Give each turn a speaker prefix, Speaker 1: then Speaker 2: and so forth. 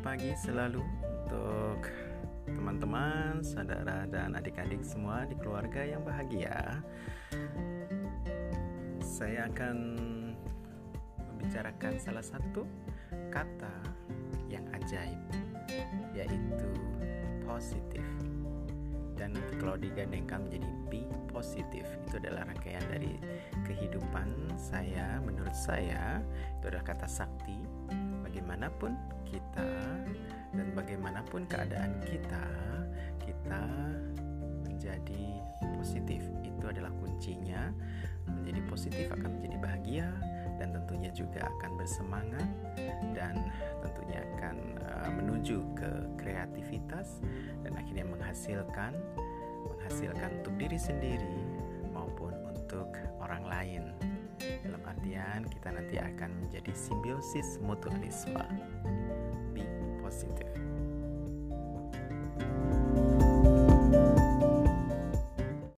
Speaker 1: pagi selalu untuk teman-teman, saudara, dan adik-adik semua di keluarga yang bahagia. Saya akan membicarakan salah satu kata yang ajaib, yaitu positif. Dan kalau digandengkan menjadi be positif, itu adalah rangkaian dari kehidupan saya. Menurut saya, itu adalah kata sakti bagaimanapun kita dan bagaimanapun keadaan kita, kita menjadi positif. Itu adalah kuncinya. Menjadi positif akan menjadi bahagia dan tentunya juga akan bersemangat dan tentunya akan uh, menuju ke kreativitas dan akhirnya menghasilkan menghasilkan untuk diri sendiri maupun untuk orang lain. Dalam artian kita nanti akan menjadi simbiosis mutualisme.